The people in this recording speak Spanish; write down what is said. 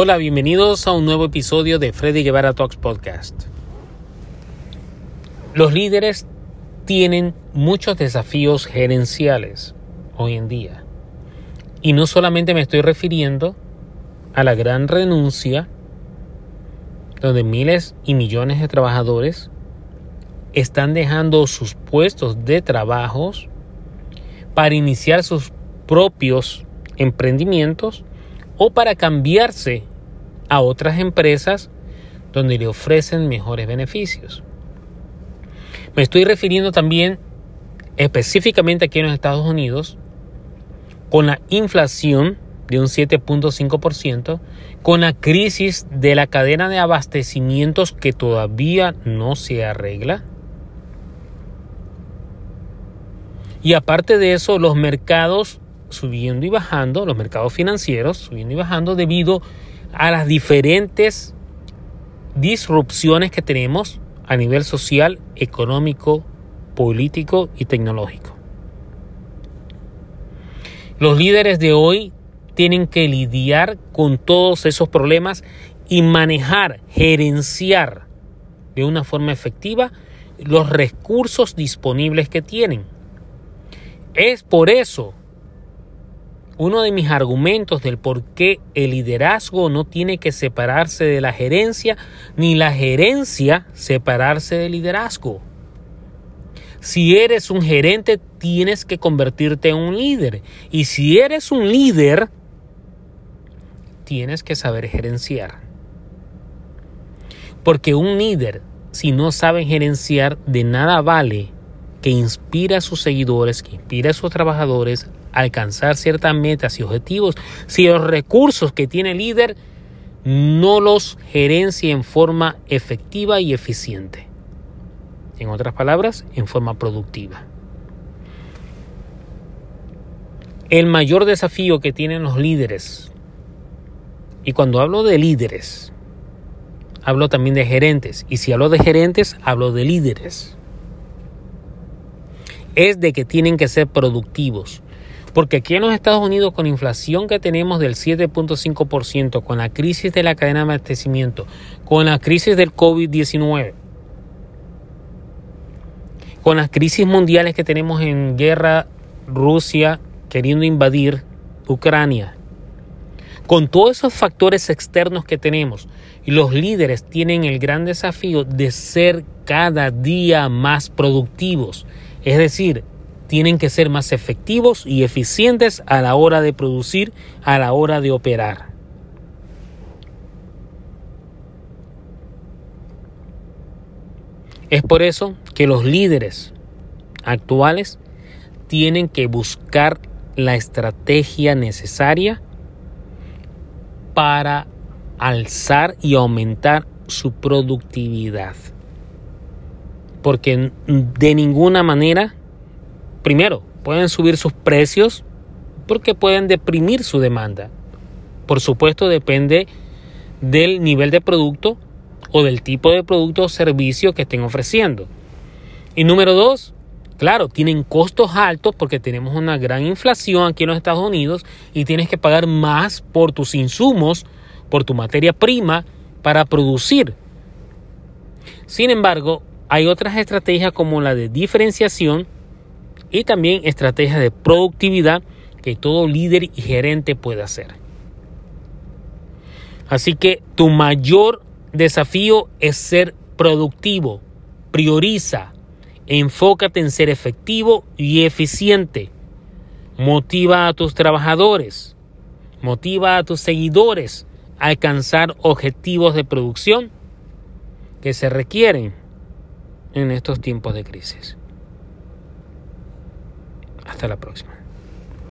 Hola, bienvenidos a un nuevo episodio de Freddy Guevara Talks Podcast. Los líderes tienen muchos desafíos gerenciales hoy en día. Y no solamente me estoy refiriendo a la gran renuncia, donde miles y millones de trabajadores están dejando sus puestos de trabajos para iniciar sus propios emprendimientos o para cambiarse a otras empresas donde le ofrecen mejores beneficios. Me estoy refiriendo también específicamente aquí en los Estados Unidos con la inflación de un 7.5%, con la crisis de la cadena de abastecimientos que todavía no se arregla. Y aparte de eso, los mercados subiendo y bajando, los mercados financieros subiendo y bajando debido a las diferentes disrupciones que tenemos a nivel social, económico, político y tecnológico. Los líderes de hoy tienen que lidiar con todos esos problemas y manejar, gerenciar de una forma efectiva los recursos disponibles que tienen. Es por eso uno de mis argumentos del por qué el liderazgo no tiene que separarse de la gerencia, ni la gerencia separarse del liderazgo. Si eres un gerente, tienes que convertirte en un líder. Y si eres un líder, tienes que saber gerenciar. Porque un líder, si no sabe gerenciar, de nada vale que inspire a sus seguidores, que inspire a sus trabajadores alcanzar ciertas metas y objetivos si los recursos que tiene el líder no los gerencia en forma efectiva y eficiente. En otras palabras, en forma productiva. El mayor desafío que tienen los líderes, y cuando hablo de líderes, hablo también de gerentes, y si hablo de gerentes, hablo de líderes, es de que tienen que ser productivos, porque aquí en los Estados Unidos, con la inflación que tenemos del 7.5%, con la crisis de la cadena de abastecimiento, con la crisis del COVID-19, con las crisis mundiales que tenemos en guerra, Rusia queriendo invadir Ucrania, con todos esos factores externos que tenemos, los líderes tienen el gran desafío de ser cada día más productivos, es decir, tienen que ser más efectivos y eficientes a la hora de producir, a la hora de operar. Es por eso que los líderes actuales tienen que buscar la estrategia necesaria para alzar y aumentar su productividad. Porque de ninguna manera Primero, pueden subir sus precios porque pueden deprimir su demanda. Por supuesto, depende del nivel de producto o del tipo de producto o servicio que estén ofreciendo. Y número dos, claro, tienen costos altos porque tenemos una gran inflación aquí en los Estados Unidos y tienes que pagar más por tus insumos, por tu materia prima para producir. Sin embargo, hay otras estrategias como la de diferenciación y también estrategias de productividad que todo líder y gerente puede hacer. Así que tu mayor desafío es ser productivo. Prioriza, enfócate en ser efectivo y eficiente. Motiva a tus trabajadores, motiva a tus seguidores a alcanzar objetivos de producción que se requieren en estos tiempos de crisis. Hasta la próxima.